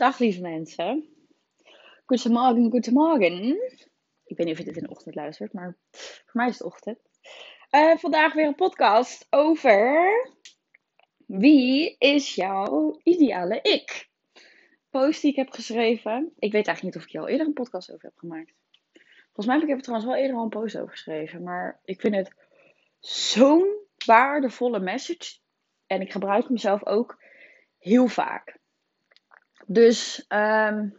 Dag lieve mensen. Goedemorgen, goedemorgen. Ik weet niet of je dit in de ochtend luistert, maar voor mij is het ochtend. Uh, vandaag weer een podcast over wie is jouw ideale ik? Post die ik heb geschreven. Ik weet eigenlijk niet of ik hier al eerder een podcast over heb gemaakt. Volgens mij heb ik er trouwens wel eerder al een post over geschreven. Maar ik vind het zo'n waardevolle message. En ik gebruik hem zelf ook heel vaak. Dus um,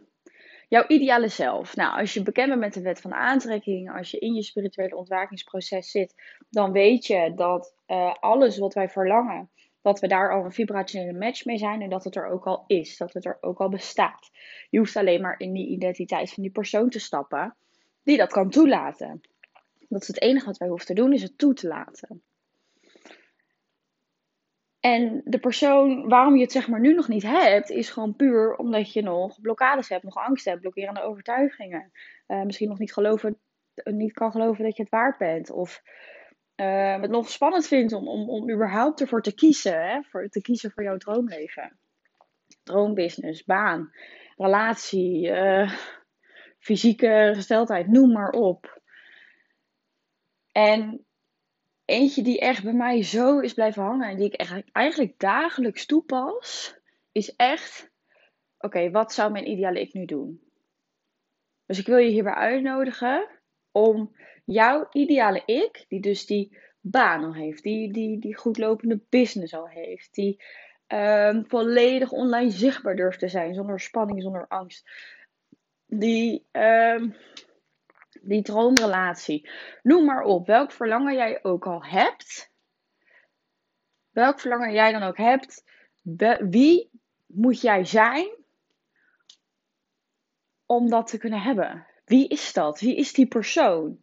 jouw ideale zelf. Nou, als je bekend bent met de wet van aantrekking, als je in je spirituele ontwakingsproces zit, dan weet je dat uh, alles wat wij verlangen, dat we daar al een vibrationele match mee zijn en dat het er ook al is, dat het er ook al bestaat. Je hoeft alleen maar in die identiteit van die persoon te stappen die dat kan toelaten. Dat is het enige wat wij hoeven te doen, is het toe te laten. En de persoon waarom je het zeg maar nu nog niet hebt, is gewoon puur omdat je nog blokkades hebt, nog angst hebt, blokkerende overtuigingen. Uh, misschien nog niet, geloven, niet kan geloven dat je het waard bent. Of uh, het nog spannend vindt om, om, om überhaupt ervoor te kiezen. Hè? Voor, te kiezen voor jouw droomleven. Droombusiness, baan, relatie, fysieke gesteldheid, noem maar op. En eentje die echt bij mij zo is blijven hangen en die ik echt, eigenlijk dagelijks toepas, is echt: oké, wat zou mijn ideale ik nu doen? Dus ik wil je hierbij uitnodigen om jouw ideale ik, die dus die baan al heeft, die, die, die goed lopende business al heeft, die um, volledig online zichtbaar durft te zijn, zonder spanning, zonder angst, die um, die droomrelatie. Noem maar op, welk verlangen jij ook al hebt. Welk verlangen jij dan ook hebt. Wie moet jij zijn om dat te kunnen hebben? Wie is dat? Wie is die persoon?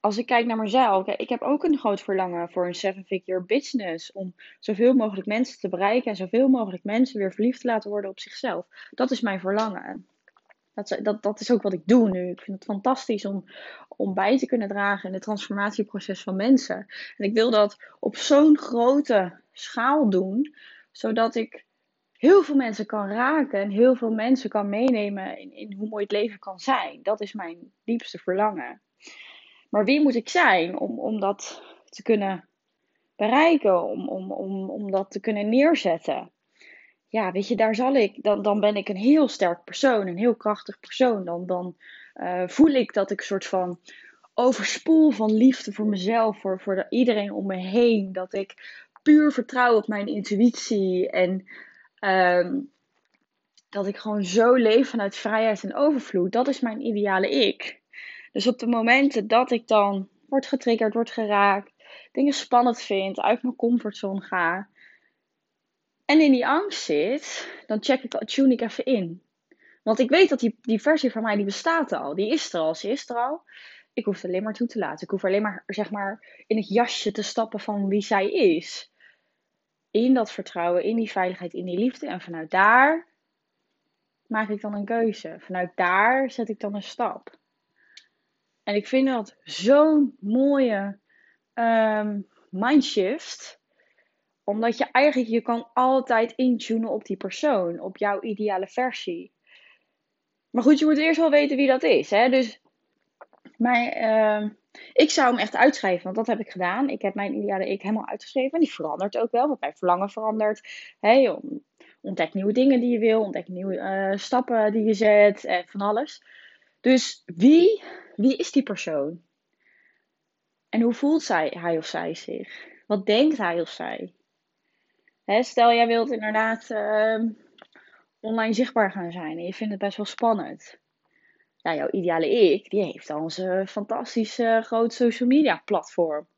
Als ik kijk naar mezelf, ik heb ook een groot verlangen voor een seven-figure business. Om zoveel mogelijk mensen te bereiken en zoveel mogelijk mensen weer verliefd te laten worden op zichzelf. Dat is mijn verlangen. Dat, dat, dat is ook wat ik doe nu. Ik vind het fantastisch om, om bij te kunnen dragen in het transformatieproces van mensen. En ik wil dat op zo'n grote schaal doen, zodat ik heel veel mensen kan raken en heel veel mensen kan meenemen in, in hoe mooi het leven kan zijn. Dat is mijn diepste verlangen. Maar wie moet ik zijn om, om dat te kunnen bereiken, om, om, om, om dat te kunnen neerzetten? Ja, weet je, daar zal ik, dan, dan ben ik een heel sterk persoon, een heel krachtig persoon. Dan, dan uh, voel ik dat ik een soort van overspoel van liefde voor mezelf, voor, voor iedereen om me heen. Dat ik puur vertrouw op mijn intuïtie en um, dat ik gewoon zo leef vanuit vrijheid en overvloed. Dat is mijn ideale ik. Dus op de momenten dat ik dan word getriggerd, word geraakt, dingen spannend vind, uit mijn comfortzone ga, en in die angst zit, dan check ik, tune ik even in. Want ik weet dat die, die versie van mij, die bestaat al. Die is er al, ze is er al. Ik hoef het alleen maar toe te laten. Ik hoef alleen maar, zeg maar, in het jasje te stappen van wie zij is. In dat vertrouwen, in die veiligheid, in die liefde. En vanuit daar maak ik dan een keuze. Vanuit daar zet ik dan een stap. En ik vind dat zo'n mooie um, mindshift omdat je eigenlijk, je kan altijd intunen op die persoon, op jouw ideale versie. Maar goed, je moet eerst wel weten wie dat is. Hè? Dus mijn, uh, ik zou hem echt uitschrijven, want dat heb ik gedaan. Ik heb mijn ideale ik helemaal uitgeschreven. En die verandert ook wel, want mijn verlangen verandert. Hey, ontdek nieuwe dingen die je wil, ontdek nieuwe uh, stappen die je zet en van alles. Dus wie, wie is die persoon? En hoe voelt zij, hij of zij zich? Wat denkt hij of zij? Stel, jij wilt inderdaad ehm, online zichtbaar gaan zijn en je vindt het best wel spannend. Ja, jouw ideale ik, die heeft al een fantastische groot social media platform.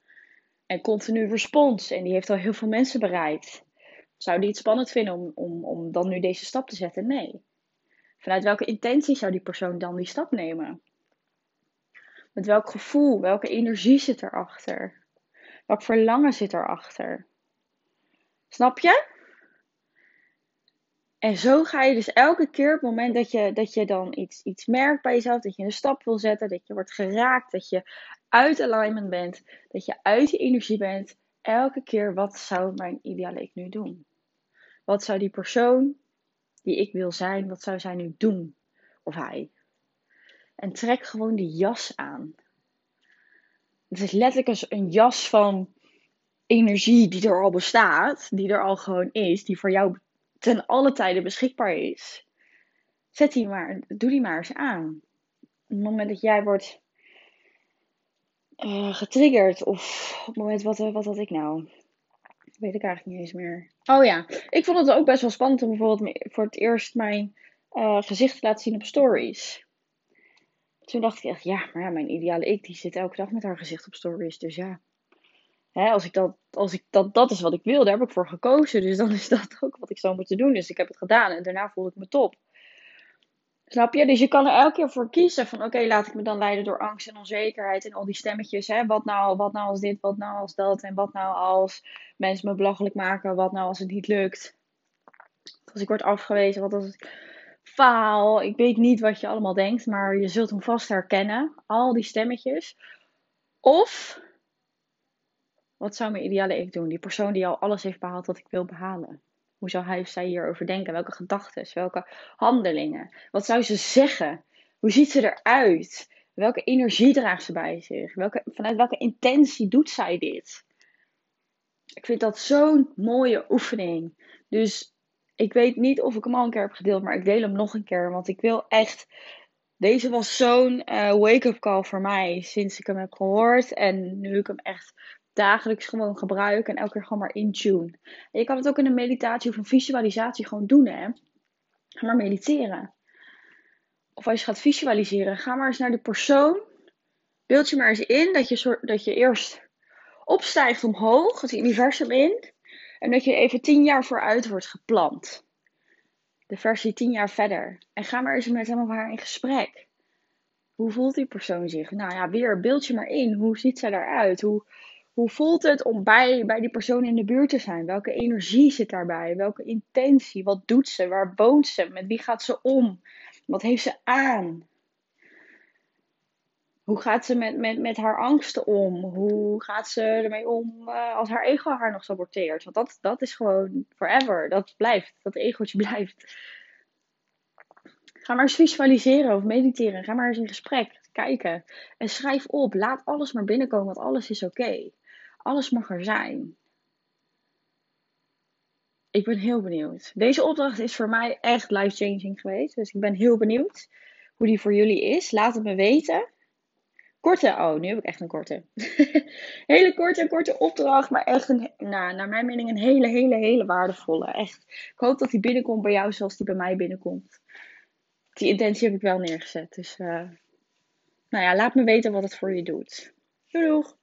En continu respons. En die heeft al heel veel mensen bereikt. Zou die het spannend vinden om, om, om dan nu deze stap te zetten? Nee. Vanuit welke intentie zou die persoon dan die stap nemen? Met welk gevoel, welke energie zit erachter? Welk verlangen zit erachter? Snap je? En zo ga je dus elke keer op het moment dat je, dat je dan iets, iets merkt bij jezelf, dat je een stap wil zetten, dat je wordt geraakt, dat je uit alignment bent, dat je uit je energie bent, elke keer wat zou mijn ideale ik nu doen? Wat zou die persoon die ik wil zijn, wat zou zij nu doen? Of hij? En trek gewoon die jas aan. Het is letterlijk een jas van energie die er al bestaat, die er al gewoon is, die voor jou ten alle tijden beschikbaar is. Zet die maar, doe die maar eens aan. Op het moment dat jij wordt uh, getriggerd, of op het moment, wat, wat had ik nou? Weet ik eigenlijk niet eens meer. Oh ja, ik vond het ook best wel spannend om bijvoorbeeld voor het eerst mijn uh, gezicht te laten zien op stories. Toen dacht ik echt, ja, maar ja, mijn ideale ik die zit elke dag met haar gezicht op stories. Dus ja, hè, als ik dat, als ik dat, dat is wat ik wil, daar heb ik voor gekozen. Dus dan is dat ook wat ik zou moeten doen. Dus ik heb het gedaan en daarna voelde ik me top. Snap je? Dus je kan er elke keer voor kiezen van oké, laat ik me dan leiden door angst en onzekerheid en al die stemmetjes. Hè? Wat, nou, wat nou als dit, wat nou als dat en wat nou als mensen me belachelijk maken, wat nou als het niet lukt. Als ik word afgewezen, wat als ik faal. Ik weet niet wat je allemaal denkt, maar je zult hem vast herkennen. Al die stemmetjes. Of, wat zou mijn ideale ik doen? Die persoon die al alles heeft behaald wat ik wil behalen. Hoe zou hij of zij hierover denken? Welke gedachten? Welke handelingen? Wat zou ze zeggen? Hoe ziet ze eruit? Welke energie draagt ze bij zich? Welke, vanuit welke intentie doet zij dit? Ik vind dat zo'n mooie oefening. Dus ik weet niet of ik hem al een keer heb gedeeld, maar ik deel hem nog een keer. Want ik wil echt. Deze was zo'n uh, wake-up call voor mij sinds ik hem heb gehoord. En nu ik hem echt dagelijks gewoon gebruik en elke keer gewoon maar in tune. je kan het ook in een meditatie of een visualisatie gewoon doen, hè. Ga maar mediteren. Of als je gaat visualiseren, ga maar eens naar de persoon. Beeld je maar eens in dat je, dat je eerst opstijgt omhoog, het universum in. En dat je even tien jaar vooruit wordt geplant. De versie tien jaar verder. En ga maar eens met hem of haar in gesprek. Hoe voelt die persoon zich? Nou ja, weer beeld je maar in. Hoe ziet zij eruit? Hoe, hoe voelt het om bij, bij die persoon in de buurt te zijn? Welke energie zit daarbij? Welke intentie? Wat doet ze? Waar woont ze? Met wie gaat ze om? Wat heeft ze aan? Hoe gaat ze met, met, met haar angsten om? Hoe gaat ze ermee om uh, als haar ego haar nog saboteert? Want dat, dat is gewoon forever. Dat blijft. Dat egootje blijft. Ga maar eens visualiseren of mediteren. Ga maar eens in gesprek. Kijken. En schrijf op. Laat alles maar binnenkomen, want alles is oké. Alles mag er zijn. Ik ben heel benieuwd. Deze opdracht is voor mij echt life-changing geweest. Dus ik ben heel benieuwd hoe die voor jullie is. Laat het me weten. Korte, oh, nu heb ik echt een korte. hele korte, korte opdracht, maar echt een, nou, naar mijn mening een hele, hele, hele waardevolle. Echt. Ik hoop dat die binnenkomt bij jou zoals die bij mij binnenkomt. Die intentie heb ik wel neergezet. Dus, uh, nou ja, laat me weten wat het voor je doet. Doei doeg!